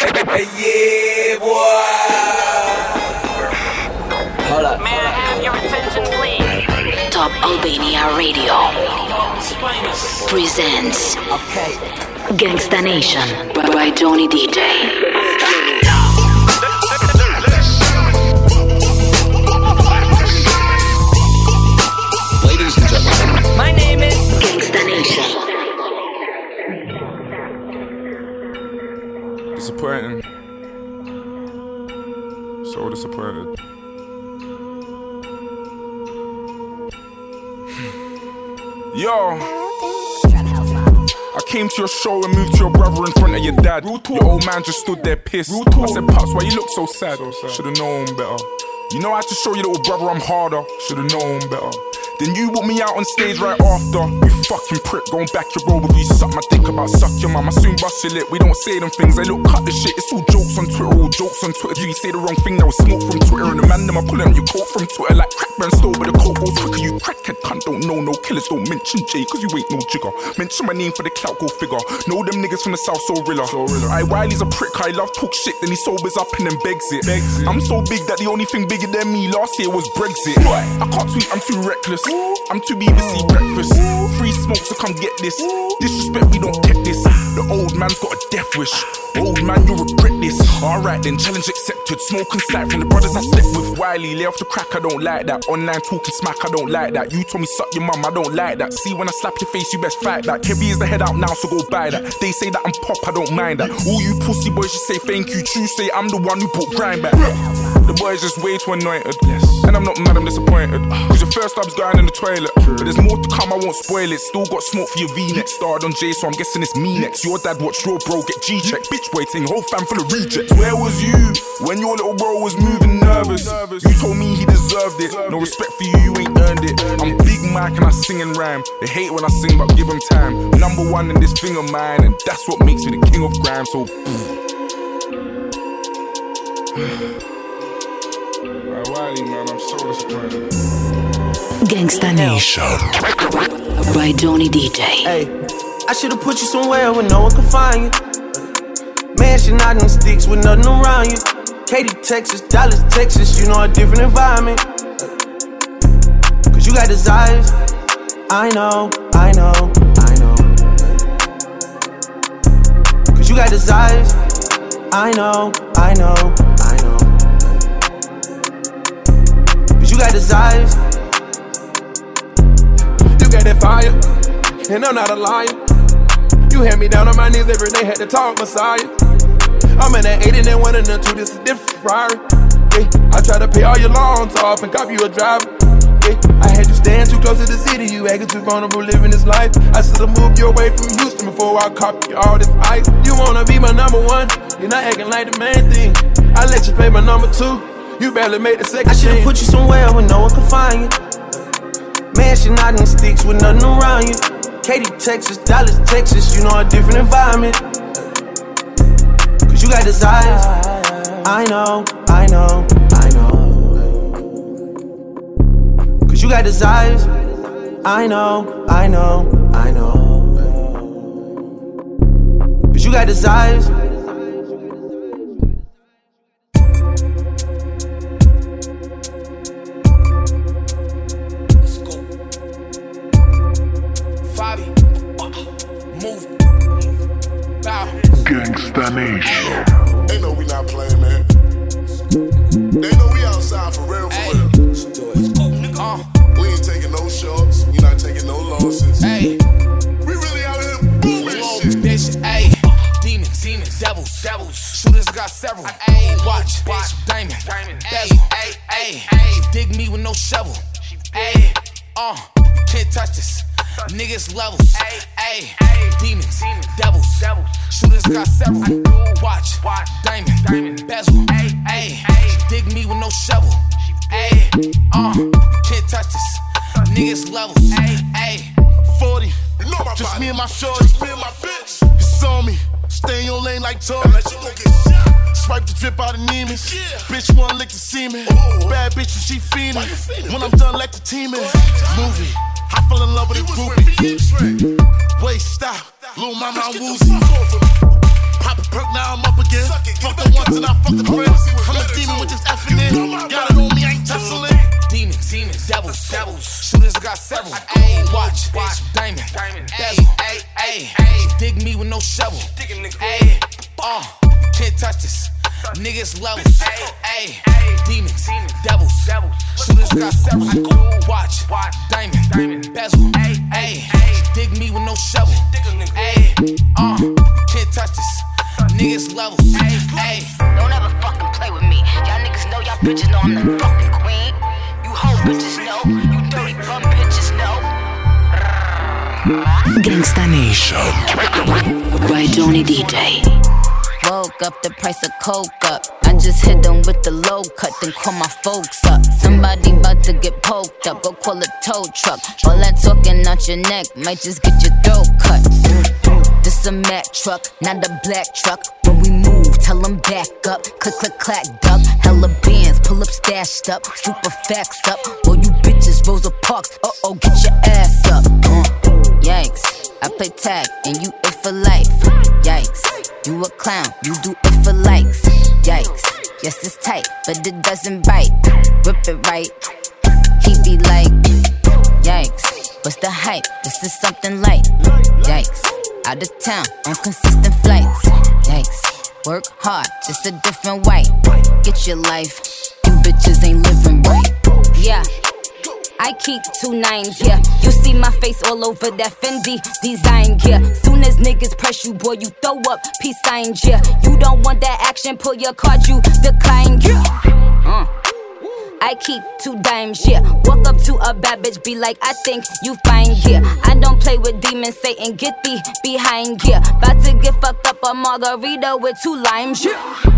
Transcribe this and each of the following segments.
Hey, yeah, boy. Hold up. May I have your attention, please? Top Albania Radio presents Okay. Gangsta Nation by Johnny DJ. Ladies and gentlemen, My name is. Gangsta Nation. Disappointing. So disappointed. Yo. I came to your show and moved to your brother in front of your dad. Your old man just stood there pissed. I said, Pops, why you look so sad? Should've known better. You know I had to show your little brother I'm harder. Should've known better. Then you put me out on stage right after. You fucking prick, going back your road with you. Suck my dick about suck your mum. I soon bust your lip. We don't say them things. They look cut the shit. It's all jokes on Twitter, all jokes on Twitter. Do you say the wrong thing? There was smoke from Twitter. And the man them are pulling you coat from Twitter like crack burn stove, but the coat goes quicker. You crackhead cunt don't know no killers. Don't mention Jay, cause you ain't no jigger. Mention my name for the clout, go figure. Know them niggas from the south, so rilla. So I Wiley's a prick. I love talk shit. Then he sobers up and then begs it. I'm so big that the only thing bigger than me last year was Brexit. I can't tweet, I'm too reckless. I'm too BBC breakfast. Free smoke, so come get this. Disrespect, we don't get this. The old man's got a death wish. Old man, you'll regret this. Alright then, challenge accepted. Smoking sight from the brothers I slept with. Wiley, lay off the crack, I don't like that. Online talking smack, I don't like that. You told me suck your mum, I don't like that. See when I slap your face, you best fight that. Heavy is the head out now, so go buy that. They say that I'm pop, I don't mind that. All you pussy boys should say thank you. True say I'm the one who put grind back. The boys just way too anointed. Yes. And I'm not mad, I'm disappointed. Cause your first love's going in the toilet. But there's more to come, I won't spoil it. Still got smoke for your V-neck. Starred on J, so I'm guessing it's me next. Your dad watched your bro get G-check. Bitch waiting, whole fam full of rejects. Where was you when your little bro was moving nervous? You told me he deserved it. No respect for you, you ain't earned it. I'm Big Mike and I sing and rhyme. They hate when I sing, but give them time. Number one in this thing of mine, and that's what makes me the king of grime. So, Gangsta Nation by Johnny DJ. Hey, I should've put you somewhere where no one can find you. Mansion out in the sticks with nothing around you. Katy, Texas, Dallas, Texas, you know a different environment. Cause you got desires. I know, I know, I know. Cause you got desires. I know, I know, got desires. You got that fire, and I'm not a liar. You had me down on my knees every day, had to talk Messiah. I'm in that 80 and one and the two, this is different Ferrari. Yeah, I try to pay all your loans off and cop you a driver. I had you stand too close to the city, you acting too vulnerable living this life. I should've moved you away from Houston before I cop you all this ice. You wanna be my number one, you're not acting like the main thing. I let you play my number two, you barely made the second I should've put you somewhere where no one could find you. Mansion out in sticks with nothing around you. Katy, Texas, Dallas, Texas, you know a different environment. Cause you got desires. I know, I know, I know. Cause you got desires. I know, I know, I know. Cause you got desires. Got several. Ayy, watch, watch, diamond, bezel, ayy, ayy. Dig me with no shovel. Ayy, uh, can't touch this. Niggas levels, ayy, demons, devils, shooters got several. Watch, diamond, bezel, ayy, dig me with no shovel. Ayy, uh, can't touch this. Niggas levels, ayy, 40. You know my Just body. me and my shorty. Just me and my bitch. It's on me. Stay in your lane like Tory. Unless you gon' get shot. Swipe the drip out of Neiman's. Yeah. Bitch wanna lick the semen. Ooh. Bad bitch and she fiendin'. Why you fiendin', When I'm done, let the team in. Movie. I fell in love with a groupie. Wait, stop. Little mama, I'm the woozy. fuck off of me. Pop a perk, now I'm up again. It, friends and I fuck the friends. I'm a demon with this effing in. Got it on me, I ain't tussling. Demons, demons, devils, devils. Shooters got several. Ayy, watch, watch, Dig me shovel. Ayy, uh, can't touch this. Niggas levels. Ayy, demons, devils, devils. Shooters got several. Watch, watch, diamond, diamond, bezel. Ayy, dig me with no shovel. Ayy, uh, can't touch this. Niggas levels. Ayy. Don't ever fucking play with me. Y'all niggas know y'all bitches know I'm the fucking queen. You hoe bitches know. You dirty bum bitches know. Gangsta Nation by Johnny DJ. Woke up the price of coke up. I just hit them with the low cut, then call my folks up. Somebody about to get poked up, go call a tow truck. All that talking out your neck might just get your throat cut. This a Mack truck, not a black truck. When we move, tell them back up. Click, click, clack, duck. Hella bands, pull up stashed up. Super facts up. All you bitches, Rosa Parks. Uh oh, get your ass up. Uh, yikes. I play tag and you it for life. Yikes. You a clown, you do it for likes. Yikes. Yes, it's tight, but it doesn't bite. Rip it right. He be like, Yikes. What's the hype? This is something light. Yikes. Out of town on consistent flights. Yikes. Work hard, just a different way. Get your life. You bitches ain't living right. Yeah. I keep two nines, yeah. You see my face all over that Fendi design, yeah. Soon as niggas press you, boy, you throw up peace signs, yeah. You don't want that action, pull your card, you decline, yeah. Uh. I keep two dimes, yeah. Walk up to a bad bitch, be like, I think you fine, yeah. I don't play with demons, Satan, get thee behind, yeah. About to get fucked up a margarita with two limes, yeah.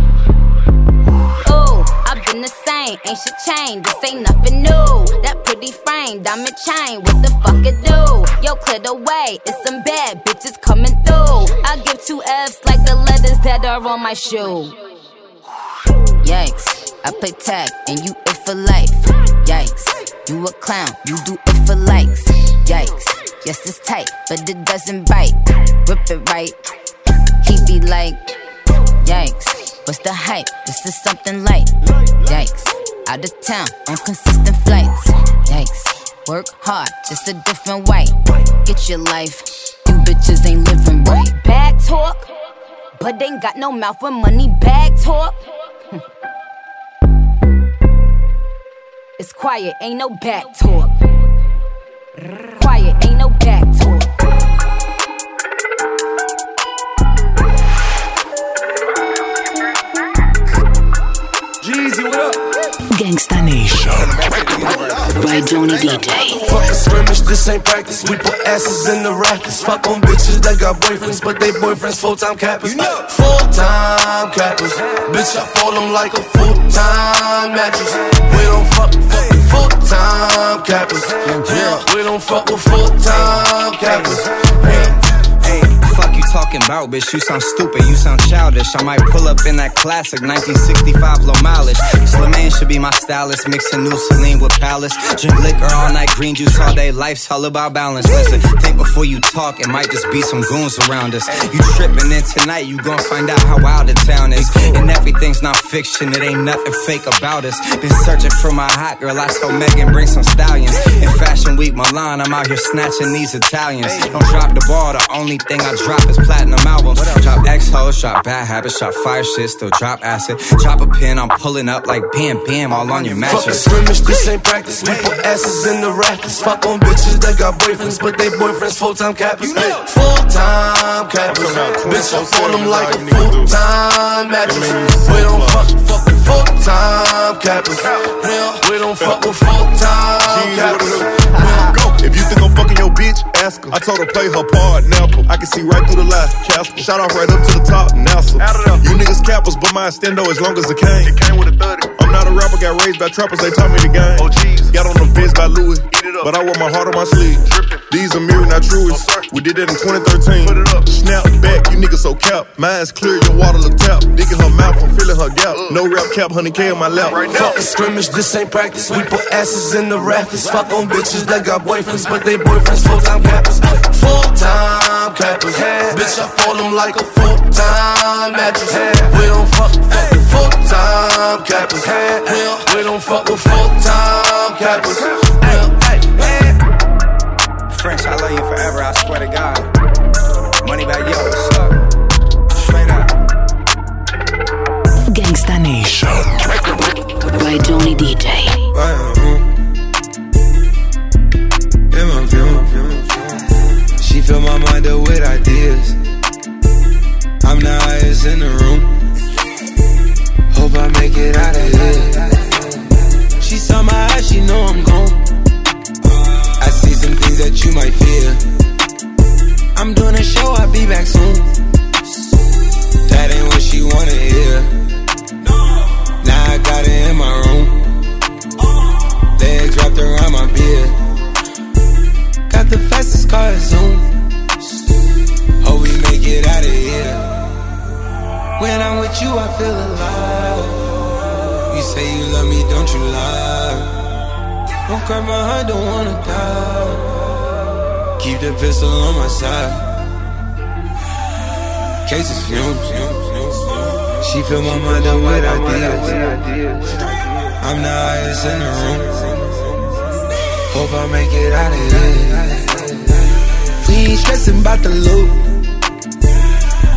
The same, ain't shit changed, this ain't nothing new. That pretty frame, diamond chain, what the fuck it do? Yo, clear the way, it's some bad bitches coming through. I give two F's like the letters that are on my shoe. Yikes, I play tag and you it for life. Yikes, you a clown, you do it for likes. Yikes, yes it's tight, but it doesn't bite. Rip it right, he be like, Yikes, what's the hype? This is something light. Yikes, out of town on consistent flights. Yikes, work hard, just a different way. Get your life, you bitches ain't living right. Bag talk, but they ain't got no mouth for money bag talk. It's quiet, ain't no back talk. Quiet, ain't no back talk. Gangsta Nation by Johnny DJ. Fuck a scrimmage, this ain't practice. We put asses in the rackets. Fuck on bitches that got boyfriends, but they boyfriends full time cappers. Full time cappers. Bitch, I fall them like a full time mattress. We don't fuck, fuck with full time cappers. Yeah, we don't fuck with full time cappers. Yeah. Talking about, bitch? You sound stupid, you sound childish. I might pull up in that classic 1965 low mileage. Slimane should be my stylist, mixing new Celine with Palace. Drink liquor all night, green juice all day. Life's all about balance. Listen, think before you talk, it might just be some goons around us. You tripping in tonight, you gon' find out how wild the town is. And everything's not fiction, it ain't nothing fake about us. Been searching for my hot girl, I told Megan bring some stallions. In Fashion Week Milan, I'm out here snatching these Italians. Don't drop the ball, the only thing I drop is platinum albums. Drop X hoes, drop bad habits, drop fire shit, still drop acid. Drop a pin, I'm pulling up like bam, bam, all on your mattress. Fuck a mattress. scrimmage, this ain't practice. We put asses in the rackets. Fuck on bitches that got boyfriends, but they boyfriends full time cappers. Full time cappers. Bitch, I fall them like a full time mattress. We don't fuck, fuck with full time cappers. We don't fuck with full time cappers. If you think I'm fucking your bitch, ask her. I told her play her part, Nappa. I can see right through the lie, Casper. Shout off right up to the top, NASA. You niggas cappers, but stand though as long as it came. It came with a 30. I'm not a rapper, got raised by trappers, they taught me the game. Oh, Got on the fence by Louis, but I wear my heart on my sleeve. These are mirror, not truest. We did that in 2013. Snap back, you niggas so cap. Mine's clear, your water look tap. Digging her mouth, I'm feeling her gap. No rap cap, 100K in my lap. Fuck a scrimmage, this ain't practice. We put asses in the rafters. Fuck on bitches that got boyfriends, but they boyfriends full time cappers. Full time cappers. Hey. Bitch, I fall on like a full time mattress. Hey. We don't fuck, fuck full time cappers. Hey. We, don't, we don't fuck with full time cappers. French, I love you forever. I the fastest car Zoom. Hope we make it out of here. When I'm with you, I feel alive. You say you love me, don't you lie. Don't cry my heart, don't wanna die. Keep the pistol on my side. Cases fumes. She fill my mind up with ideas. I'm the highest in the room. Hope I make it out of here. Ain't stressing about the loot.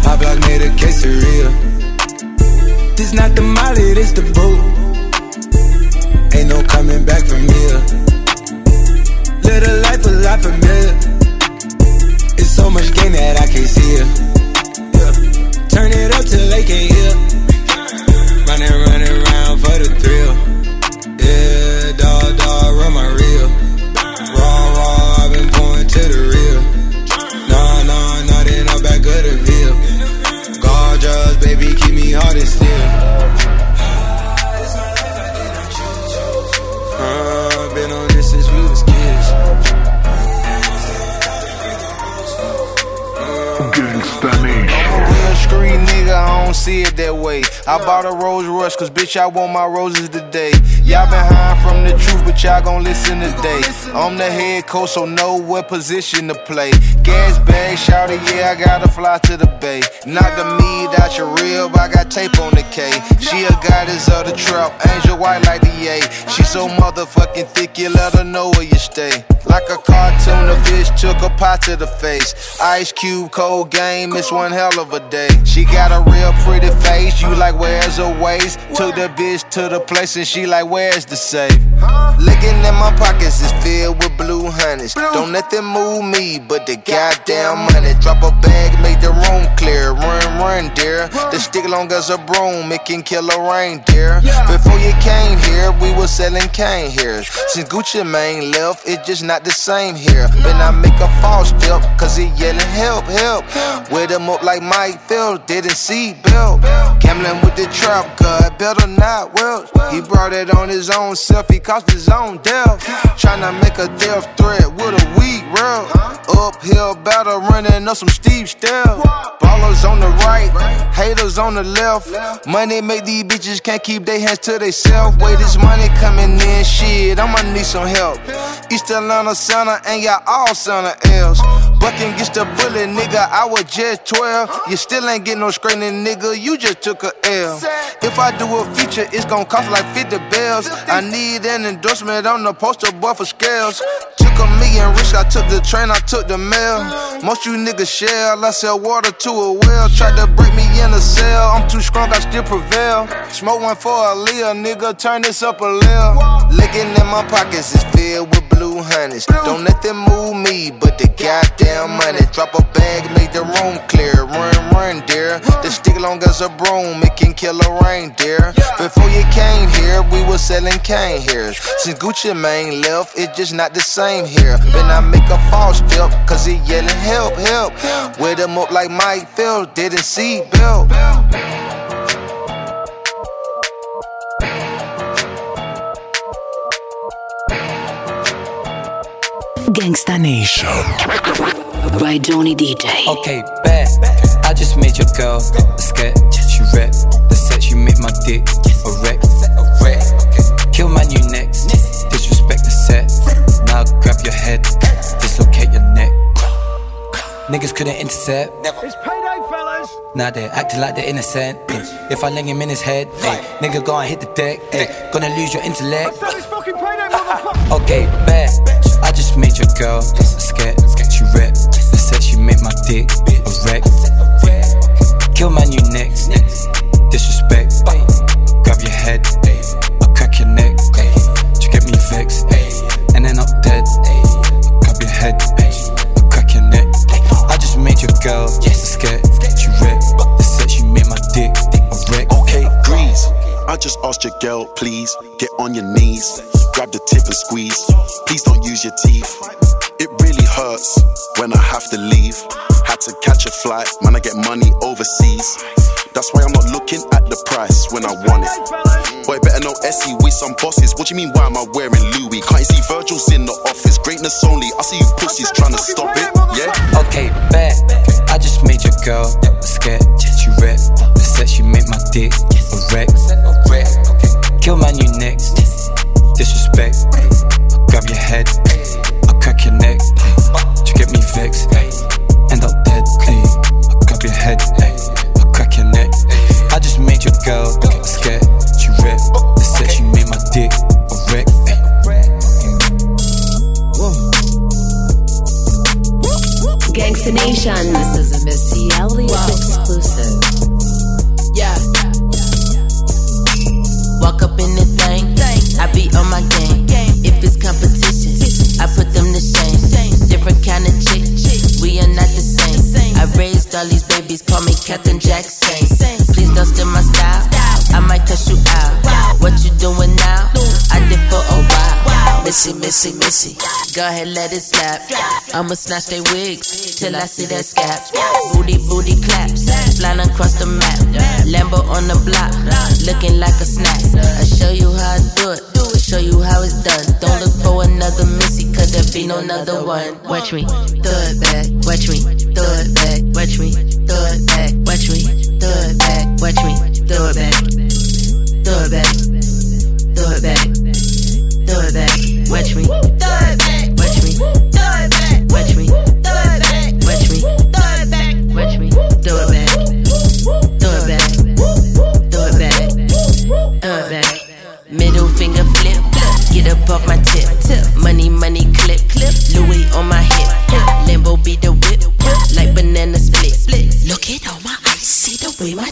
My block made a quesadilla. This not the molly, this the boot. Ain't no coming back from here. A life a lot familiar. It's a Rolls Royce, cause bitch, I want my roses today. Y'all been hiding from the truth, but y'all gon' listen today. I'm the head coach, so know what position to play. Gas bag, shout it, yeah, I gotta fly to the bay. Knock the meat out your rib, I got tape on the K. She a goddess of the trap, angel white like the A. She so motherfucking thick, you let her know where you stay. Like a cartoon, the bitch took a pot to the face. Ice Cube, cold game, it's one hell of a day. She got a real pretty face, you like, where's her waist? Took the bitch to the place and she like, where's the safe? Looking at my pockets is filled with blue honeys. Don't let them move me, but the goddamn money. Drop a bag, make the room clear. Run, run, dear. The stick long as a broom, it can kill a reindeer. Before you came here, we was selling cane here. Since Gucci Mane left, it just not the same here. Then I make a false step, cause he yelling help, help. With him up like Mike Phil, didn't see Bill. Gambling with the trap god, better not well. He brought it on his own self, he cost his own death. Tryna make a death threat with a weak real. Uphill battle, running up some steep stairs. Ballers on the right, haters on the left. Money make these bitches can't keep their hands to themselves. Wait, this money coming in, shit, I'ma need some help. East Atlanta Center ain't got all center L's. Bucking gets the bullet, nigga. I was just 12. You still ain't get no screening, nigga. You just took a L. If I do a feature, it's gon' cost like 50 bells. I need an endorsement on the poster boy for scales. Took a million rich, I took the train, I took the mail. Most you niggas shell, I sell water to a well. Tried to break me in a cell, I'm too strong, I still prevail. Smoke one for a Leah, nigga, turn this up a little. Looking in my pockets is filled with blue honeys. Don't let them move me, but the goddamn money. Drop a bag, make the room clear. Run, run, dear. The stick long as a broom, it can kill a reindeer. Before you came here, we was selling cane here. Since Gucci Mane left, it just not the same here. Then I make a false step, cause he yelling help, help. With him up like Mike Phil, didn't see Bill. Gangsta Nation. By Johnny DJ. Okay, bad. I just made your girl a scared. She rap. The set she make my dick a wreck. Kill my new next. Disrespect the set. Now grab your head. Dislocate your neck. Niggas couldn't intercept. It's payday, fellas. Now they're acting like they're innocent. eh. If I lay him in his head, eh, nigga go and hit the deck. eh. Gonna lose your intellect. Fucking payday, motherfucker. Okay, bad. I just made your girl scared. She rap. The set she make my dick a wreck. Kill my new next. What do you mean, why am I wearing Louis? Can't see Virgil's in the office, greatness only. I see you pussies trying to stop it, yeah? Okay, bet. I just made your girl scared. You rip. The sex you make my dick a wreck. Kill my new next. Disrespect. Grab your head. babies call me Captain Jackson. Please don't steal my style. I might cuss you out. What you doing now? I did for a while. Missy, Missy, Missy. Go ahead, let it slap. I'ma snatch they wigs till I see their scabs. Booty, booty claps. Flying across the map. Lambo on the block. Looking like a snack. I show you how I do it. Show you how it's done. Don't look for another Missy, cause there be no another one. Watch me, Throw it back. Watch me, Throw it back. Watch me do it back. Watch me, do it back. Watch me, do it back. Do it back. Do it back. Do it back. Watch me, do it back. Watch me.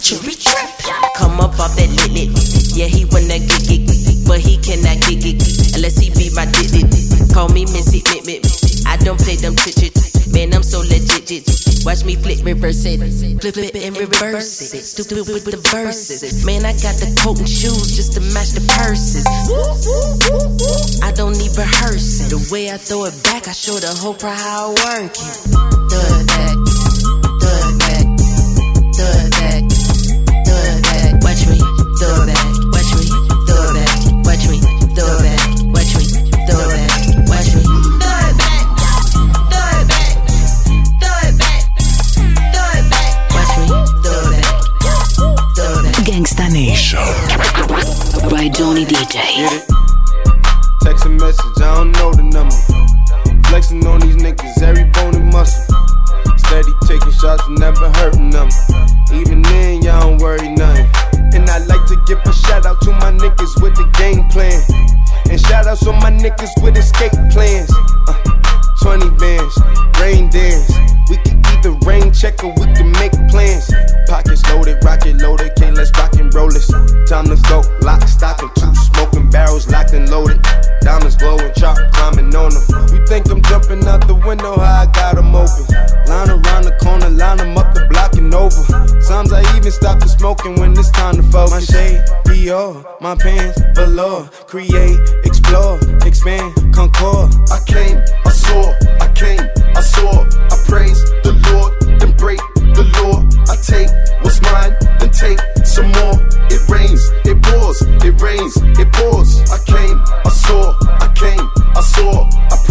Cherry trip. Come up off that lit lit. Yeah, he wanna get it, but he cannot get it unless he be my did it. Call me Missy Mip Mip. I don't play them chit Man, I'm so legit. Jit. Watch me flip, reverse it. Flip, flip it and reverse it. Stupid with the verses. Man, I got the coat and shoes just to match the purses. I don't need rehearsing. The way I throw it back, I show the whole crowd how I work it. with the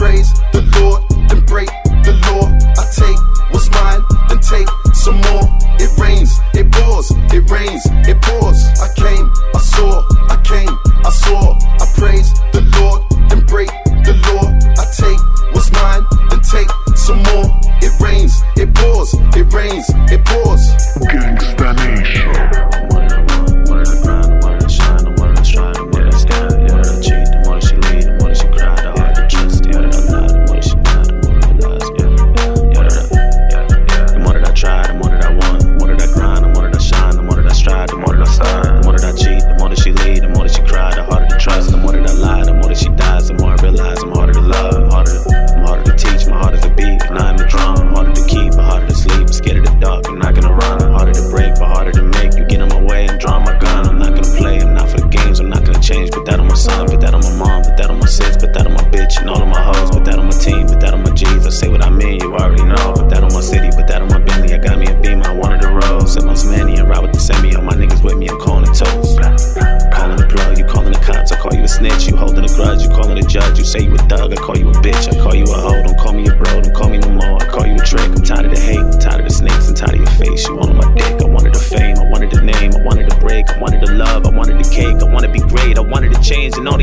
praise the Lord, and break the law. I take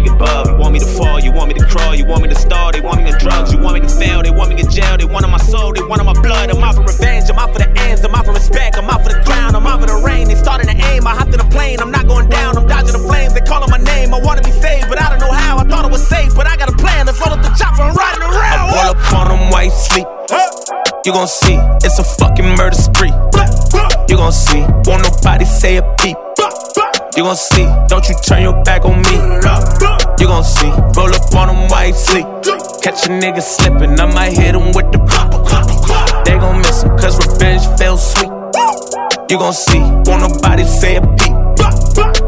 above. You want me to fall, you want me to crawl, you want me to stall, they want me on drugs, you want me to fail, they want me in jail, they want on my soul, they want on my blood. I'm out for revenge, I'm out for the ends, I'm out for respect, I'm out for the crown, I'm out for the rain. They starting to aim, I hopped in a plane, I'm not going down, I'm dodging the flames. They calling my name, I wanna be saved, but I don't know how. I thought it was safe, but I got a plan. Let's roll up the chopper, I'm riding around. I pull up on them white sleep. You gon' see, it's a fucking murder spree. You gon' see, won't nobody say a peep. You gon' see, don't you turn your back on me. You gon' see, roll up on them white sleep. Catch a nigga slipping, I might hit him with the pop. They gon' miss him, cause revenge feels sweet. You gon' see, won't nobody say a peep.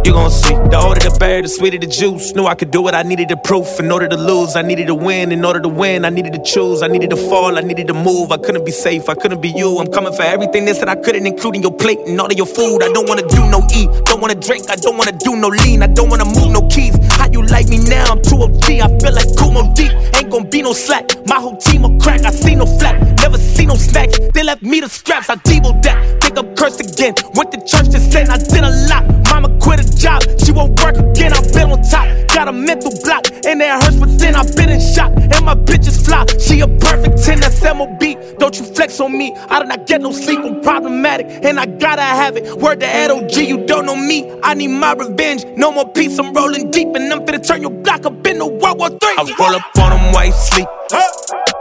You gon' see. The older the berry, the sweeter the juice. Knew I could do it, I needed the proof. In order to lose, I needed to win. In order to win, I needed to choose. I needed to fall, I needed to move. I couldn't be safe, I couldn't be you. I'm coming for everything they said I couldn't, including your plate and all of your food. I don't wanna do no eat, don't wanna drink, I don't wanna do no lean, I don't wanna move no keys. You like me now? I'm too OG, I feel like Kumo deep. Ain't gon' be no slack. My whole team will crack, I see no flat. Never see no snacks. They left me the scraps, I debo that. Think I'm cursed again. Went to church to sin, I did a lot. Mama quit a job, she won't work again. I've been on top, got a mental block, and it hurts within. I've been in shock, and my bitch is fly. She a perfect 10, that's MOB. Don't you flex on me, I do not get no sleep. I'm problematic, and I gotta have it. Word to LOG, you don't know me. I need my revenge, no more peace. I'm rolling deep, and I'm finna turn your block up into World War III. I roll up on them white sleep.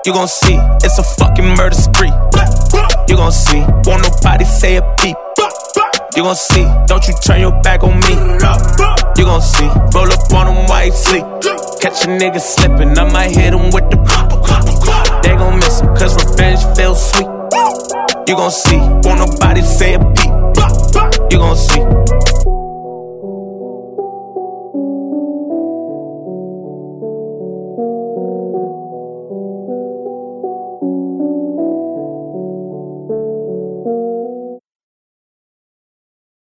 You gon' see, it's a fucking murder spree. You gon' see, won't nobody say a peep. You gon' see, don't you turn your back on me. You gon' see, roll up on them white sleep. Catch a nigga slippin', I might hit him with the pop. They gon' miss him, cause revenge feels sweet. You gon' see, won't nobody say a peep. You gon' see.